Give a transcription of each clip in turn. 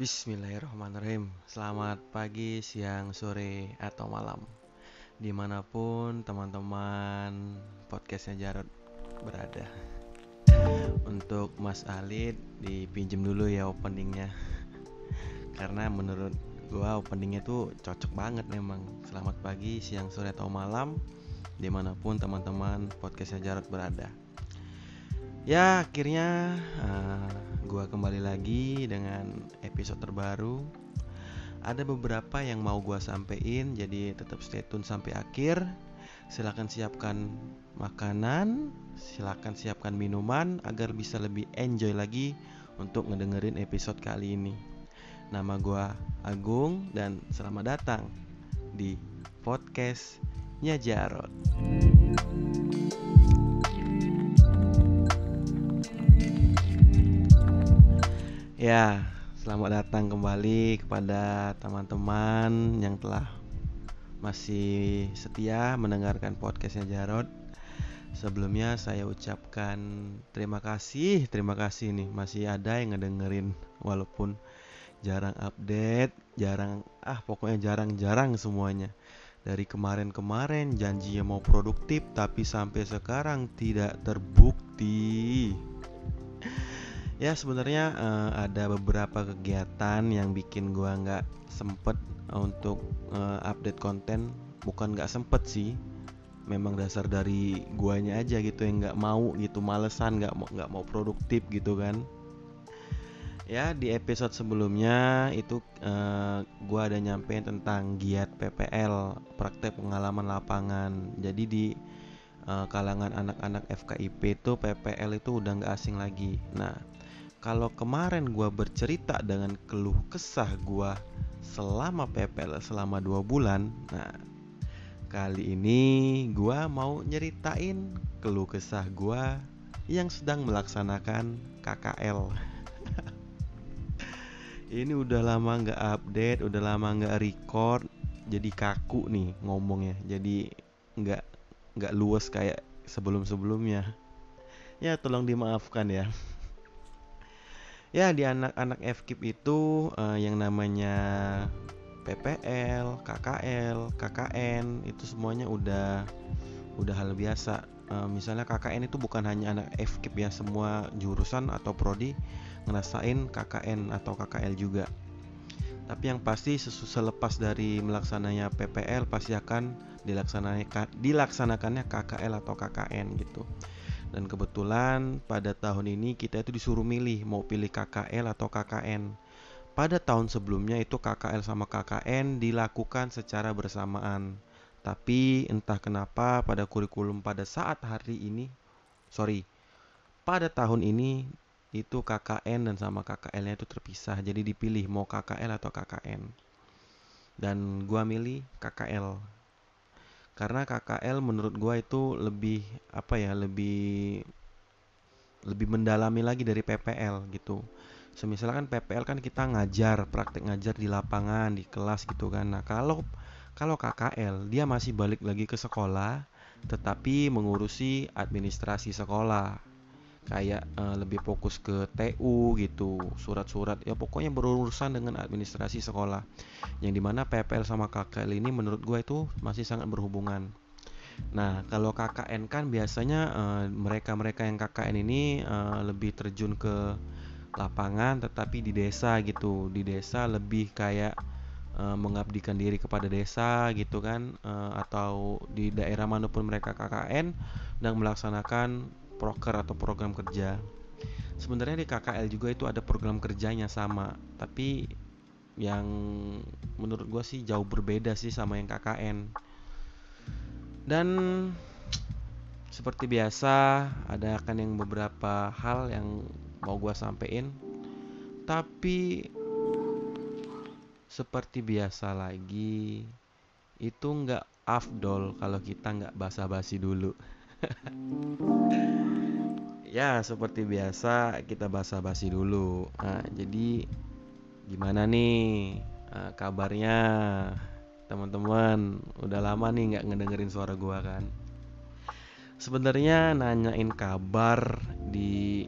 Bismillahirrahmanirrahim. Selamat pagi, siang, sore, atau malam. Di mana pun teman-teman podcastnya Jarod berada. Untuk Mas Alid dipinjem dulu ya openingnya. Karena menurut gua openingnya tuh cocok banget memang. Selamat pagi, siang, sore, atau malam Di mana pun teman-teman podcastnya Jarod berada. Ya akhirnya uh, gua kembali lagi dengan episode terbaru. Ada beberapa yang mau gua sampein, jadi tetap stay tune sampai akhir. Silahkan siapkan makanan, silahkan siapkan minuman agar bisa lebih enjoy lagi untuk ngedengerin episode kali ini. Nama gua Agung dan selamat datang di podcastnya Jarot. Ya, selamat datang kembali kepada teman-teman yang telah masih setia mendengarkan podcastnya Jarod. Sebelumnya saya ucapkan terima kasih, terima kasih nih masih ada yang ngedengerin walaupun jarang update, jarang ah pokoknya jarang-jarang semuanya. Dari kemarin-kemarin janjinya mau produktif tapi sampai sekarang tidak terbukti ya sebenarnya uh, ada beberapa kegiatan yang bikin gua nggak sempet untuk uh, update konten. Bukan nggak sempet sih. Memang dasar dari guanya aja gitu yang nggak mau gitu malesan nggak mau nggak mau produktif gitu kan. Ya di episode sebelumnya itu uh, gua ada nyampein tentang giat PPL praktek pengalaman lapangan. Jadi di uh, kalangan anak-anak FKIP itu PPL itu udah nggak asing lagi. Nah kalau kemarin gue bercerita dengan keluh kesah gue selama PPL selama dua bulan, nah kali ini gue mau nyeritain keluh kesah gue yang sedang melaksanakan KKL. ini udah lama nggak update, udah lama nggak record, jadi kaku nih ngomongnya, jadi nggak nggak luas kayak sebelum sebelumnya. Ya tolong dimaafkan ya ya di anak-anak FKIP itu uh, yang namanya PPL, KKL, KKN itu semuanya udah udah hal biasa. Uh, misalnya KKN itu bukan hanya anak FKIP ya, semua jurusan atau prodi ngerasain KKN atau KKL juga. Tapi yang pasti selepas dari melaksananya PPL pasti akan dilaksanakan dilaksanakannya KKL atau KKN gitu. Dan kebetulan pada tahun ini kita itu disuruh milih mau pilih KKL atau KKN. Pada tahun sebelumnya itu KKL sama KKN dilakukan secara bersamaan. Tapi entah kenapa pada kurikulum pada saat hari ini, sorry, pada tahun ini itu KKN dan sama KKL-nya itu terpisah. Jadi dipilih mau KKL atau KKN. Dan gua milih KKL karena KKL menurut gua itu lebih apa ya lebih lebih mendalami lagi dari PPL gitu. Semisal kan PPL kan kita ngajar praktek ngajar di lapangan di kelas gitu kan. Nah kalau kalau KKL dia masih balik lagi ke sekolah tetapi mengurusi administrasi sekolah kayak uh, lebih fokus ke TU gitu surat-surat ya pokoknya berurusan dengan administrasi sekolah. Yang di mana PPL sama KKL ini menurut gue itu masih sangat berhubungan. Nah kalau KKN kan biasanya uh, mereka-mereka yang KKN ini uh, lebih terjun ke lapangan tetapi di desa gitu. Di desa lebih kayak uh, mengabdikan diri kepada desa gitu kan uh, atau di daerah mana pun mereka KKN dan melaksanakan proker atau program kerja. Sebenarnya di KKL juga itu ada program kerjanya sama, tapi yang menurut gue sih jauh berbeda sih sama yang KKN. Dan seperti biasa ada akan yang beberapa hal yang mau gue sampein, tapi seperti biasa lagi itu nggak afdol kalau kita nggak basa-basi dulu. ya seperti biasa kita basa-basi dulu. Nah, jadi gimana nih uh, kabarnya teman-teman? Udah lama nih nggak ngedengerin suara gua kan? Sebenarnya nanyain kabar di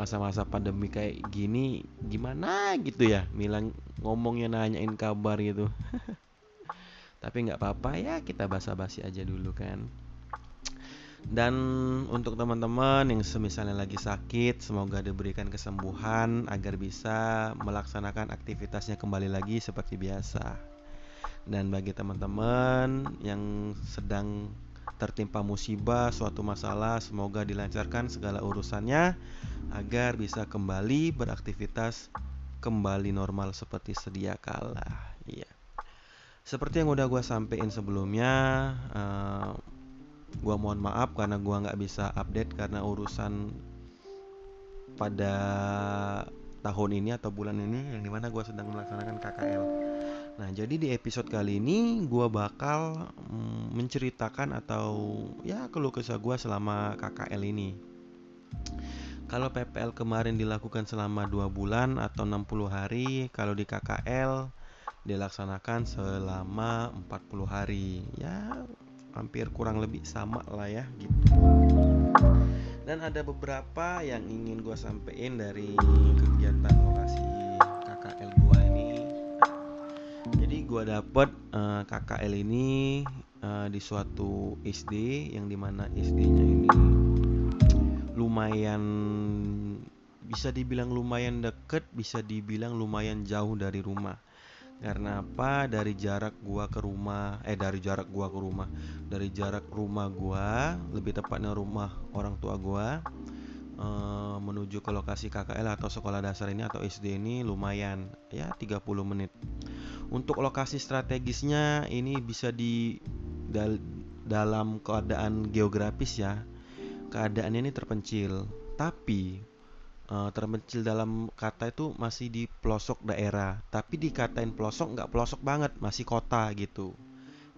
masa-masa pandemi kayak gini gimana gitu ya bilang ngomongnya nanyain kabar gitu tapi nggak apa-apa ya kita basa-basi aja dulu kan dan untuk teman-teman yang semisalnya lagi sakit semoga diberikan kesembuhan agar bisa melaksanakan aktivitasnya kembali lagi seperti biasa dan bagi teman-teman yang sedang tertimpa musibah, suatu masalah, semoga dilancarkan segala urusannya agar bisa kembali beraktivitas kembali normal seperti sedia kala. Iya. Seperti yang udah gue sampein sebelumnya, eh, gue mohon maaf karena gue nggak bisa update karena urusan pada tahun ini atau bulan ini yang di mana gue sedang melaksanakan KKL. Nah, jadi di episode kali ini gue bakal mm, menceritakan atau ya keluh kesah gue selama KKL ini. Kalau PPL kemarin dilakukan selama dua bulan atau 60 hari, kalau di KKL dilaksanakan selama 40 hari. Ya, hampir kurang lebih sama lah ya gitu. Dan ada beberapa yang ingin gue sampein dari kegiatan lokasi KKL gue gue dapet uh, eh, KKL ini uh, di suatu SD yang di mana SD-nya ini lumayan bisa dibilang lumayan deket, bisa dibilang lumayan jauh dari rumah. Karena apa? Dari jarak gua ke rumah, eh dari jarak gua ke rumah, dari jarak rumah gua, lebih tepatnya rumah orang tua gua uh, menuju ke lokasi KKL atau sekolah dasar ini atau SD ini lumayan ya 30 menit. Untuk lokasi strategisnya ini bisa di dal dalam keadaan geografis ya. Keadaannya ini terpencil, tapi uh, terpencil dalam kata itu masih di pelosok daerah. Tapi dikatain pelosok nggak pelosok banget, masih kota gitu.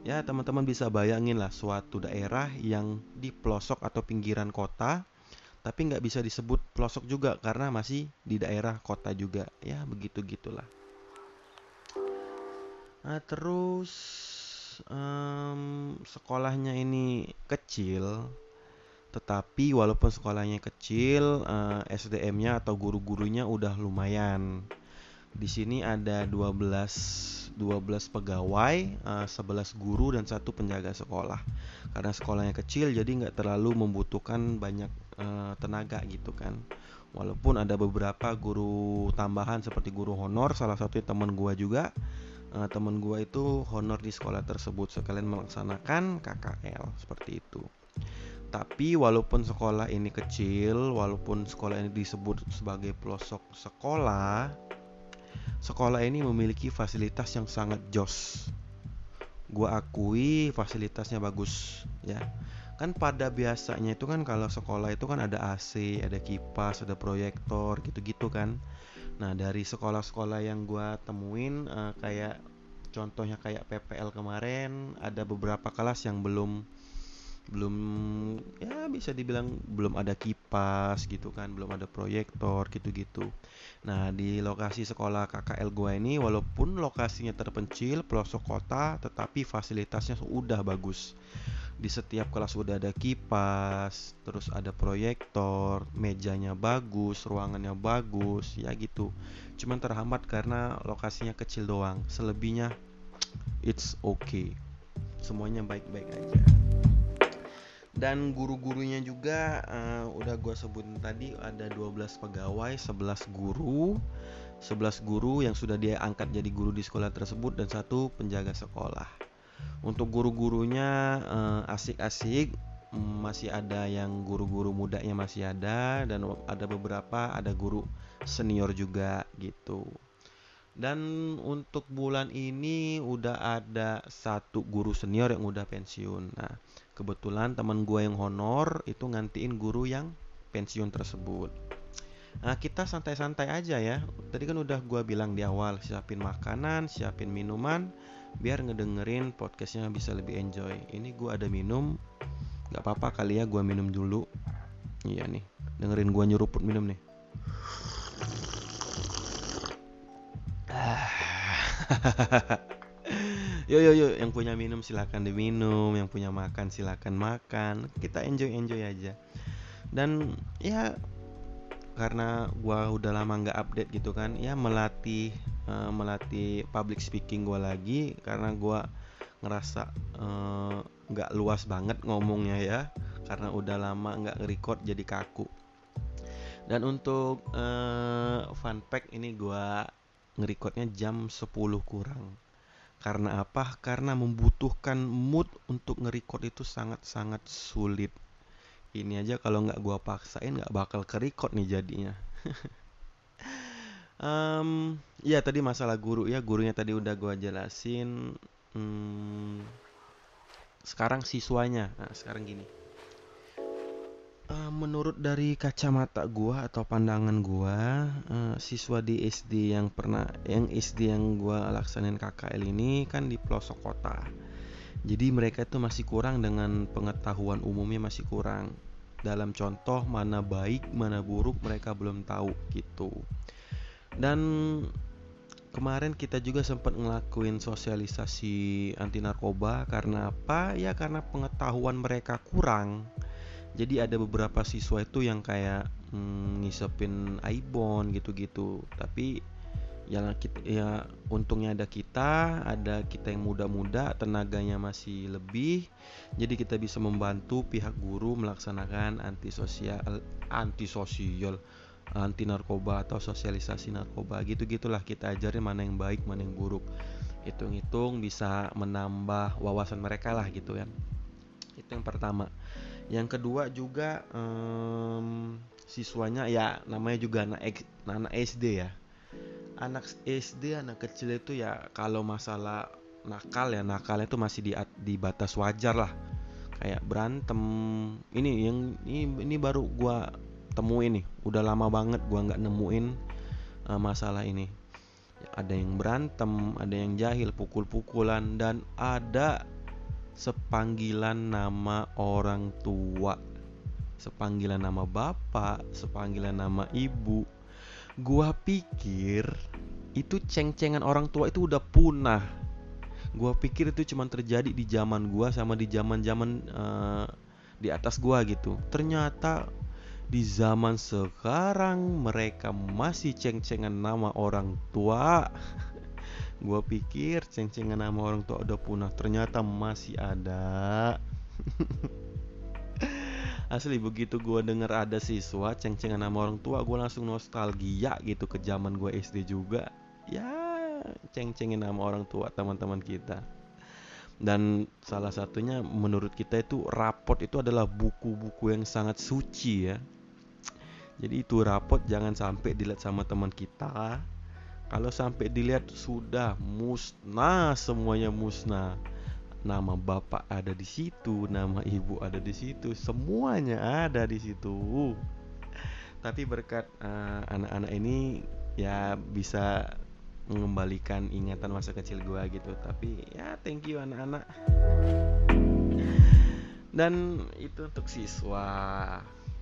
Ya teman-teman bisa bayangin lah suatu daerah yang di pelosok atau pinggiran kota tapi nggak bisa disebut pelosok juga karena masih di daerah kota juga ya begitu gitulah Nah, terus um, sekolahnya ini kecil, tetapi walaupun sekolahnya kecil, uh, eh, SDM-nya atau guru-gurunya udah lumayan. Di sini ada 12 12 pegawai, uh, eh, 11 guru dan satu penjaga sekolah. Karena sekolahnya kecil jadi nggak terlalu membutuhkan banyak uh, tenaga gitu kan. Walaupun ada beberapa guru tambahan seperti guru honor, salah satu teman gua juga teman gue itu honor di sekolah tersebut sekalian melaksanakan KKL seperti itu. Tapi walaupun sekolah ini kecil, walaupun sekolah ini disebut sebagai pelosok sekolah, sekolah ini memiliki fasilitas yang sangat jos. Gue akui fasilitasnya bagus, ya. Kan pada biasanya itu kan kalau sekolah itu kan ada AC, ada kipas, ada proyektor, gitu-gitu kan. Nah dari sekolah-sekolah yang gue temuin uh, kayak contohnya kayak PPL kemarin ada beberapa kelas yang belum belum ya bisa dibilang belum ada kipas gitu kan belum ada proyektor gitu-gitu nah di lokasi sekolah KKL gua ini walaupun lokasinya terpencil pelosok kota tetapi fasilitasnya sudah bagus di setiap kelas udah ada kipas, terus ada proyektor, mejanya bagus, ruangannya bagus, ya gitu. Cuman terhambat karena lokasinya kecil doang. Selebihnya it's okay. Semuanya baik-baik aja. Dan guru-gurunya juga uh, udah gue sebutin tadi ada 12 pegawai, 11 guru, 11 guru yang sudah dia angkat jadi guru di sekolah tersebut dan satu penjaga sekolah. Untuk guru-gurunya uh, asik-asik masih ada yang guru-guru mudanya masih ada dan ada beberapa ada guru senior juga gitu dan untuk bulan ini udah ada satu guru senior yang udah pensiun. Nah kebetulan teman gue yang honor itu ngantiin guru yang pensiun tersebut. Nah kita santai-santai aja ya. Tadi kan udah gue bilang di awal siapin makanan siapin minuman biar ngedengerin podcastnya bisa lebih enjoy. Ini gue ada minum. Nggak apa-apa kali ya gue minum dulu. Iya nih dengerin gue nyuruput minum nih yo yo yo yang punya minum silakan diminum yang punya makan silakan makan. Kita enjoy enjoy aja. Dan ya karena gua udah lama nggak update gitu kan ya melatih uh, melatih public speaking gua lagi karena gua ngerasa eh, nggak uh, luas banget ngomongnya ya karena udah lama nggak record jadi kaku. Dan untuk uh, fun fact ini gua ngerecordnya jam 10 kurang karena apa? Karena membutuhkan mood untuk nge-record itu sangat-sangat sulit. Ini aja kalau nggak gua paksain nggak bakal ke-record nih jadinya. um, ya tadi masalah guru ya, gurunya tadi udah gua jelasin. Hmm, sekarang siswanya. Nah, sekarang gini. Uh, menurut dari kacamata gua atau pandangan gua, uh, siswa di SD yang pernah yang SD yang gua laksanin KKL ini kan di pelosok kota. Jadi mereka itu masih kurang dengan pengetahuan umumnya masih kurang. Dalam contoh mana baik, mana buruk mereka belum tahu gitu. Dan kemarin kita juga sempat ngelakuin sosialisasi anti narkoba karena apa? Ya karena pengetahuan mereka kurang jadi ada beberapa siswa itu yang kayak hmm, ngisepin ibon gitu-gitu. Tapi ya kita ya untungnya ada kita ada kita yang muda-muda tenaganya masih lebih. Jadi kita bisa membantu pihak guru melaksanakan anti sosial anti sosial anti narkoba atau sosialisasi narkoba. Gitu gitulah kita ajarin mana yang baik mana yang buruk. Hitung-hitung bisa menambah wawasan mereka lah gitu kan. Itu yang pertama yang kedua juga um, siswanya ya namanya juga anak anak SD ya. Anak SD anak kecil itu ya kalau masalah nakal ya nakal itu masih di di batas wajar lah. Kayak berantem. Ini yang ini ini baru gua temuin nih. Udah lama banget gua nggak nemuin uh, masalah ini. Ada yang berantem ada yang jahil pukul-pukulan dan ada sepanggilan nama orang tua sepanggilan nama bapak sepanggilan nama ibu. Gua pikir itu ceng-cengan orang tua itu udah punah. Gua pikir itu cuma terjadi di zaman gua sama di zaman-zaman uh, di atas gua gitu. Ternyata di zaman sekarang mereka masih ceng-cengan nama orang tua Gua pikir ceng-cengan nama orang tua udah punah, ternyata masih ada. Asli begitu gua denger ada siswa ceng-cengan nama orang tua, gua langsung nostalgia gitu ke zaman gua SD juga. Ya, ceng-cengin nama orang tua teman-teman kita. Dan salah satunya menurut kita itu rapot itu adalah buku-buku yang sangat suci ya. Jadi itu rapot jangan sampai dilihat sama teman kita kalau sampai dilihat sudah musnah semuanya musnah. Nama bapak ada di situ, nama ibu ada di situ, semuanya ada di situ. Tapi berkat uh, anak-anak ini ya bisa mengembalikan ingatan masa kecil gue gitu. Tapi ya thank you anak-anak. Dan itu untuk siswa.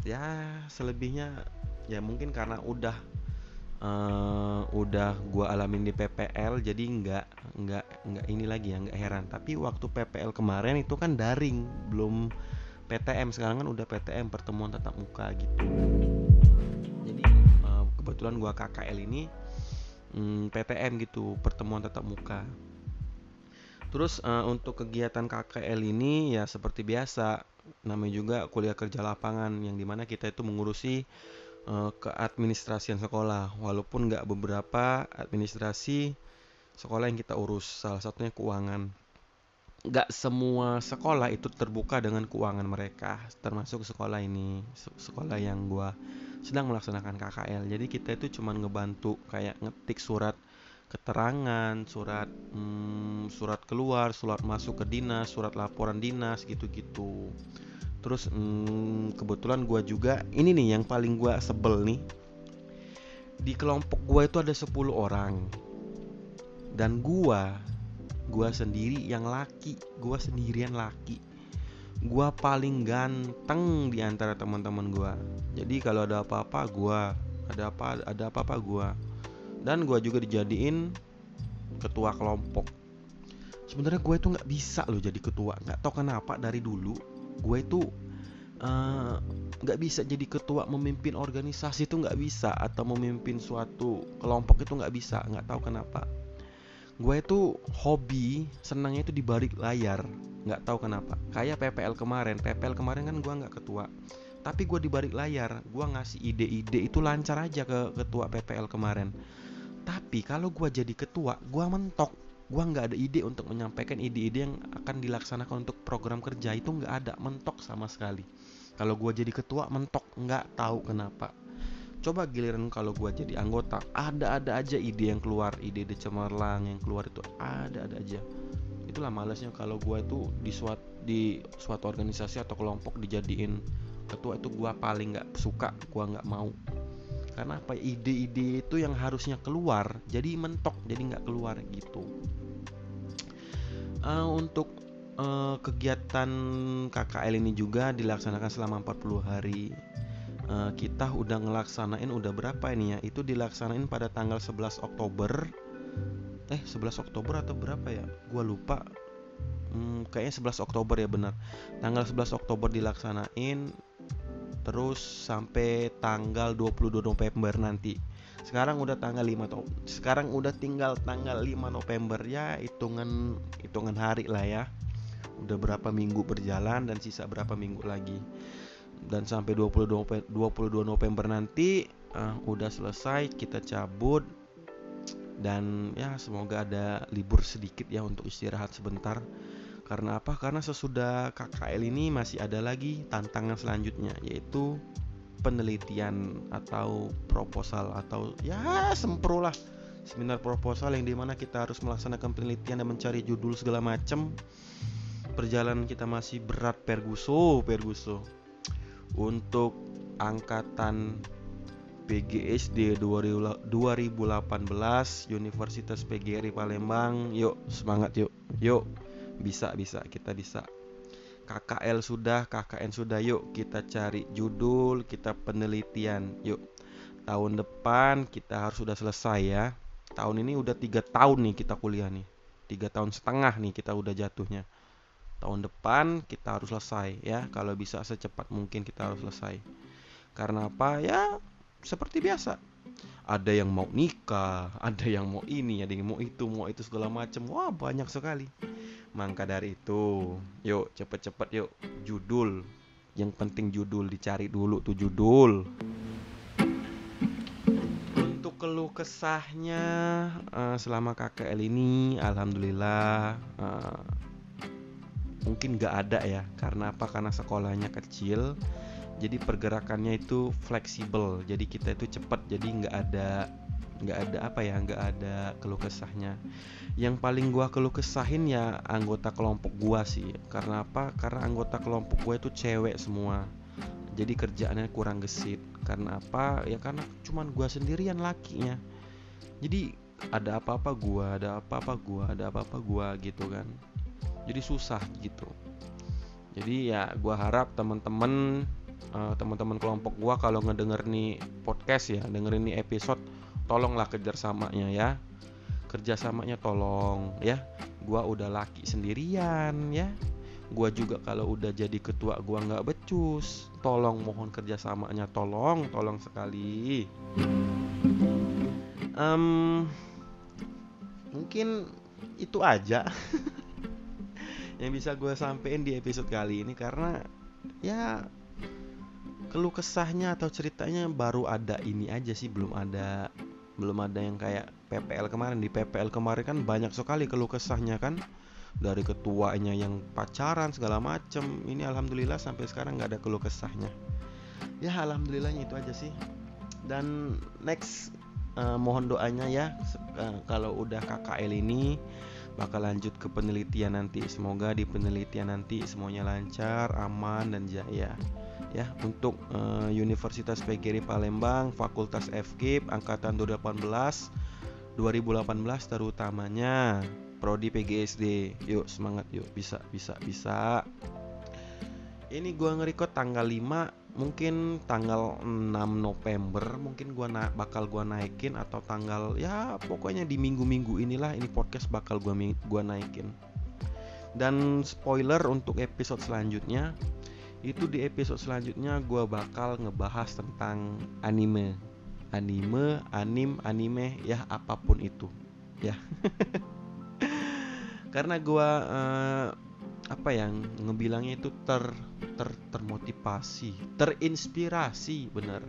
Ya selebihnya ya mungkin karena udah uh, udah gua alamin di PPL jadi nggak nggak nggak ini lagi ya nggak heran. Tapi waktu PPL kemarin itu kan daring belum PTM sekarang kan udah PTM pertemuan tatap muka gitu. Jadi uh, kebetulan gua KKL ini um, mm, PTM gitu pertemuan tatap muka. Terus uh, untuk kegiatan KKL ini ya seperti biasa namanya juga kuliah kerja lapangan yang di mana kita itu mengurusi uh, keadministrasian sekolah. Walaupun nggak beberapa administrasi sekolah yang kita urus salah satunya keuangan. Nggak semua sekolah itu terbuka dengan keuangan mereka termasuk sekolah ini sekolah yang gua sedang melaksanakan KKL jadi kita itu cuma ngebantu kayak ngetik surat keterangan surat hmm, surat keluar surat masuk ke dinas surat laporan dinas gitu-gitu terus hmm, kebetulan gue juga ini nih yang paling gue sebel nih. Di kelompok gue itu ada 10 orang. Dan gue gue sendiri yang laki gue sendirian laki. Gue paling ganteng di antara teman-teman gue jadi kalau ada apa-apa gue ada apa ada apa-apa gue dan gue juga dijadiin ketua kelompok. Sebenarnya gue itu nggak bisa loh jadi ketua. Nggak tau kenapa dari dulu gue itu eh, nggak uh, bisa jadi ketua memimpin organisasi itu nggak bisa atau memimpin suatu kelompok itu nggak bisa nggak tahu kenapa. Gue itu hobi senangnya itu di balik layar nggak tahu kenapa. Kayak PPL kemarin PPL kemarin kan gue nggak ketua tapi gue di balik layar gue ngasih ide-ide itu lancar aja ke ketua PPL kemarin. Tapi kalau gue jadi ketua gue mentok gue nggak ada ide untuk menyampaikan ide-ide yang akan dilaksanakan untuk program kerja itu nggak ada mentok sama sekali. Kalau gue jadi ketua mentok nggak tahu kenapa. Coba giliran kalau gue jadi anggota ada-ada aja ide yang keluar ide-ide cemerlang yang keluar itu ada-ada aja. Itulah malasnya kalau gue itu di suatu di suatu organisasi atau kelompok dijadiin ketua itu gue paling nggak suka gue nggak mau. Karena apa? Ide-ide itu yang harusnya keluar jadi mentok jadi nggak keluar gitu uh, untuk uh, kegiatan KKL ini juga dilaksanakan selama 40 hari. Uh, kita udah ngelaksanain udah berapa ini ya? Itu dilaksanain pada tanggal 11 Oktober. Eh 11 Oktober atau berapa ya? Gua lupa. Hmm, kayaknya 11 Oktober ya benar. Tanggal 11 Oktober dilaksanain terus sampai tanggal 22 November nanti sekarang udah tanggal 5 to sekarang udah tinggal tanggal 5 November ya hitungan hitungan hari lah ya. Udah berapa minggu berjalan dan sisa berapa minggu lagi. Dan sampai 22 22 November nanti uh, udah selesai kita cabut. Dan ya semoga ada libur sedikit ya untuk istirahat sebentar. Karena apa? Karena sesudah KKL ini masih ada lagi tantangan selanjutnya yaitu penelitian atau proposal atau ya sempro lah. Seminar proposal yang di mana kita harus melaksanakan penelitian dan mencari judul segala macam perjalanan kita masih berat perguso perguso. Untuk angkatan PGSD 2018 Universitas PGRI Palembang. Yuk semangat yuk. Yuk bisa bisa kita bisa KKL sudah KKN sudah. Yuk kita cari judul kita penelitian. Yuk tahun depan kita harus sudah selesai ya. Tahun ini udah tiga tahun nih kita kuliah nih. Tiga tahun setengah nih kita udah jatuhnya. Tahun depan kita harus selesai ya. Kalau bisa secepat mungkin kita harus selesai. Karena apa? Ya seperti biasa. Ada yang mau nikah ada yang mau ini ada yang mau itu mau itu segala macam. Wah banyak sekali maka dari itu. Yuk cepet-cepet yuk. Judul. Yang penting judul dicari dulu tuh judul. Untuk keluh kesahnya uh, selama KKL ini alhamdulillah uh, mungkin nggak ada ya. Karena apa? Karena sekolahnya kecil. Jadi pergerakannya itu fleksibel. Jadi kita itu cepat jadi nggak ada nggak ada apa ya nggak ada keluh kesahnya. Yang paling gua keluh kesahin ya anggota kelompok gua sih. Karena apa? Karena anggota kelompok gua itu cewek semua. Jadi kerjaannya kurang gesit. Karena apa? Ya karena cuman gua sendirian lakinya. Jadi ada apa-apa gua ada apa-apa gua ada apa-apa gua gitu kan. Jadi susah gitu. Jadi ya gue harap teman-teman uh, teman-teman kelompok gue kalau ngedenger nih podcast ya dengerin nih episode tolonglah kerjasamanya ya. Kerjasamanya tolong ya. Gue udah laki sendirian ya. Gue juga kalau udah jadi ketua gue nggak becus. Tolong mohon kerjasamanya tolong tolong sekali. Um, mungkin itu aja yang bisa gue sampein di episode kali ini karena ya keluh kesahnya atau ceritanya baru ada ini aja sih belum ada belum ada yang kayak PPL kemarin. Di PPL kemarin kan banyak sekali keluh kesahnya kan. Dari ketuanya yang pacaran segala macem. Ini alhamdulillah sampai sekarang nggak ada keluh kesahnya. Ya alhamdulillahnya itu aja sih. Dan next uh, mohon doanya ya uh, kalau udah KKL ini bakal lanjut ke penelitian nanti. Semoga di penelitian nanti semuanya lancar aman dan jaya ya untuk uh, Universitas PGRI Palembang Fakultas FKIP angkatan 2018 2018 terutamanya. Prodi PGSD yuk semangat yuk. Bisa bisa bisa. Ini gua ngerekod tanggal 5 mungkin tanggal 6 November mungkin gua na bakal gua naikin atau tanggal ya pokoknya di minggu-minggu inilah ini podcast bakal gua gua naikin. Dan spoiler untuk episode selanjutnya itu di episode selanjutnya gue bakal ngebahas tentang anime. Anime anim anime ya apa pun itu. Ya. Karena gue uh, apa yang ngebilangnya itu ter ter termotivasi terinspirasi bener.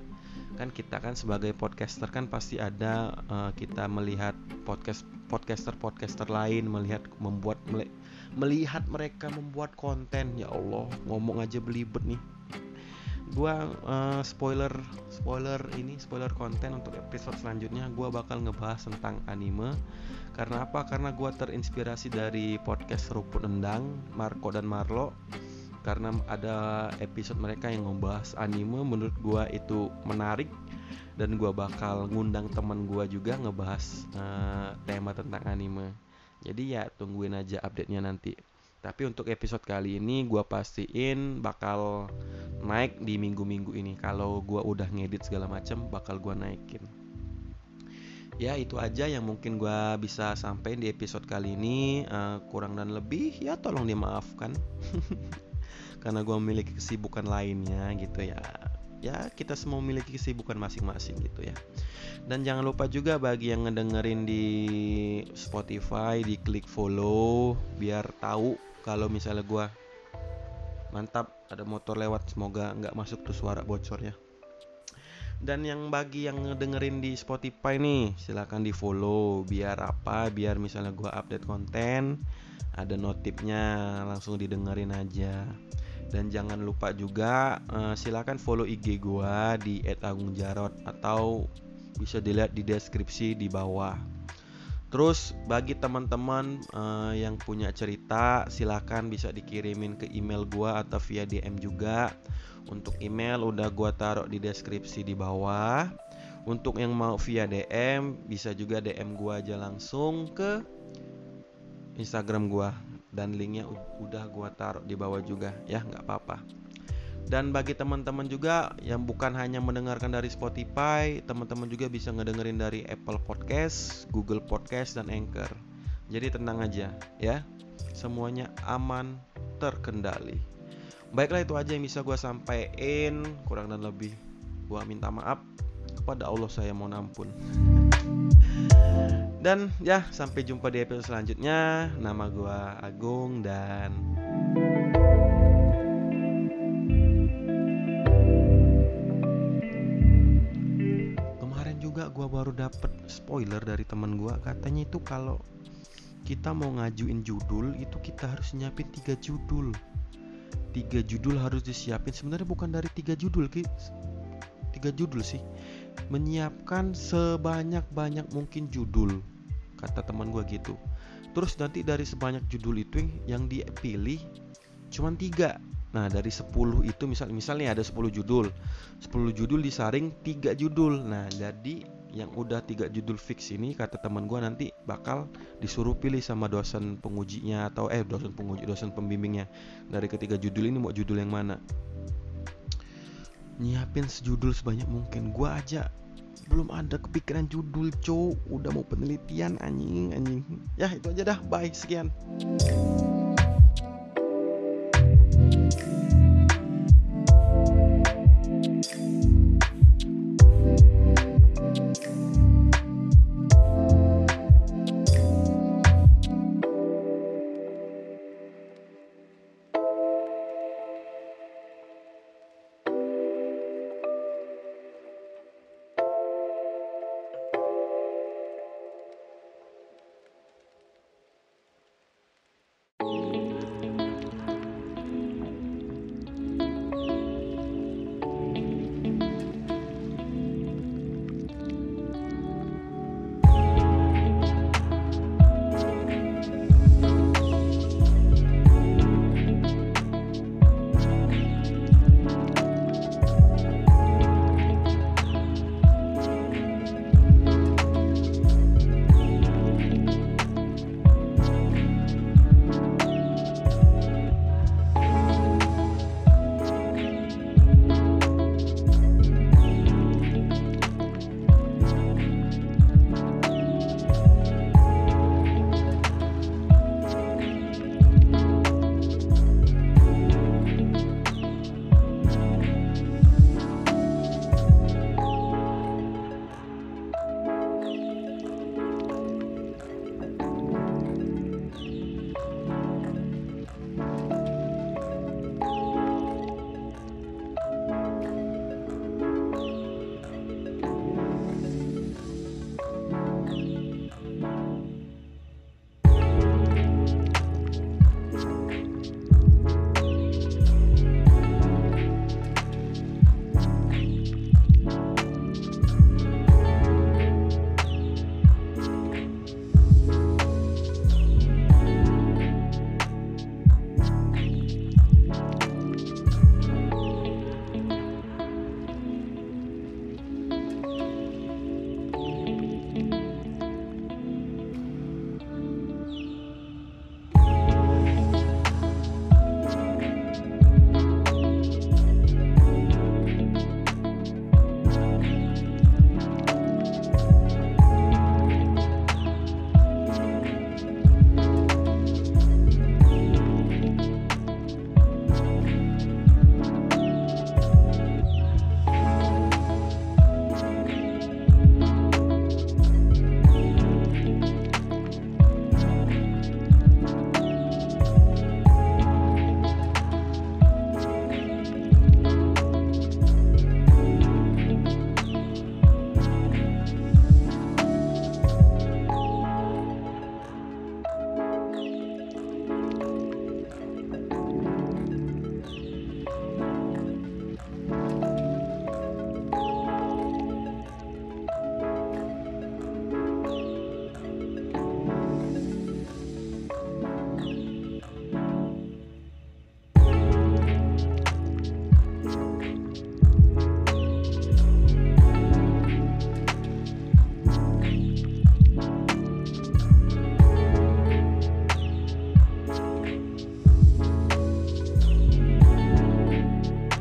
Kan kita kan sebagai podcaster kan pasti ada uh, kita melihat podcast podcaster podcaster lain melihat membuat melihat mereka membuat konten. Ya Allah ngomong aja belibet nih. Gua uh, spoiler spoiler ini spoiler konten untuk episode selanjutnya. Gua bakal ngebahas tentang anime. Karena apa? Karena gua terinspirasi dari podcast Ruput Endang Marco dan Marlo. Karena ada episode mereka yang membahas anime menurut gua itu menarik. Dan gua bakal ngundang teman gua juga ngebahas uh, tema tentang anime jadi ya tungguin aja update-nya nanti. Tapi untuk episode kali ini gue pastiin bakal naik di minggu-minggu ini. Kalau gue udah ngedit segala macam bakal gue naikin. Ya itu aja yang mungkin gue bisa sampaikan di episode kali ini. Uh, kurang dan lebih ya tolong dimaafkan. Karena gue memiliki kesibukan lainnya gitu ya ya kita semua memiliki kesibukan masing-masing gitu ya. Dan jangan lupa juga bagi yang ngedengerin di Spotify di klik follow biar tahu kalau misalnya gue mantap ada motor lewat semoga nggak masuk tuh suara bocor ya dan yang bagi yang ngedengerin di Spotify nih silahkan di follow biar apa biar misalnya gue update konten ada notifnya langsung didengerin aja dan jangan lupa juga uh, silakan follow IG gua di @agungjarot atau bisa dilihat di deskripsi di bawah. Terus bagi teman-teman uh, yang punya cerita silakan bisa dikirimin ke email gua atau via DM juga. Untuk email udah gua taruh di deskripsi di bawah. Untuk yang mau via DM bisa juga DM gua aja langsung ke Instagram gua dan linknya udah gua taruh di bawah juga ya nggak apa-apa dan bagi teman-teman juga yang bukan hanya mendengarkan dari Spotify, teman-teman juga bisa ngedengerin dari Apple Podcast, Google Podcast dan Anchor. Jadi tenang aja ya. Semuanya aman, terkendali. Baiklah itu aja yang bisa gue sampaikan, kurang dan lebih gue minta maaf kepada Allah saya mohon ampun. Dan ya, sampai jumpa di episode selanjutnya. Nama gue Agung dan kemarin juga gue baru dapet spoiler dari temen gue. Katanya itu kalau kita mau ngajuin judul itu kita harus nyiapin tiga judul. Tiga judul harus disiapin. Sebenarnya bukan dari tiga judul, ki. Tiga judul sih menyiapkan sebanyak-banyak mungkin judul kata teman gue gitu. Terus nanti dari sebanyak judul itu yang dipilih cuma tiga. Nah dari 10 itu misal misalnya ada 10 judul. 10 judul disaring tiga judul. Nah jadi yang udah tiga judul fix ini kata teman gue nanti bakal disuruh pilih sama dosen pengujinya atau eh dosen penguji dosen pembimbingnya dari ketiga judul ini mau judul yang mana. Nyiapin sejudul sebanyak mungkin. Gue aja belum ada kepikiran judul cow udah mau penelitian anjing anjing. Ya itu aja dah. Bye. Sekian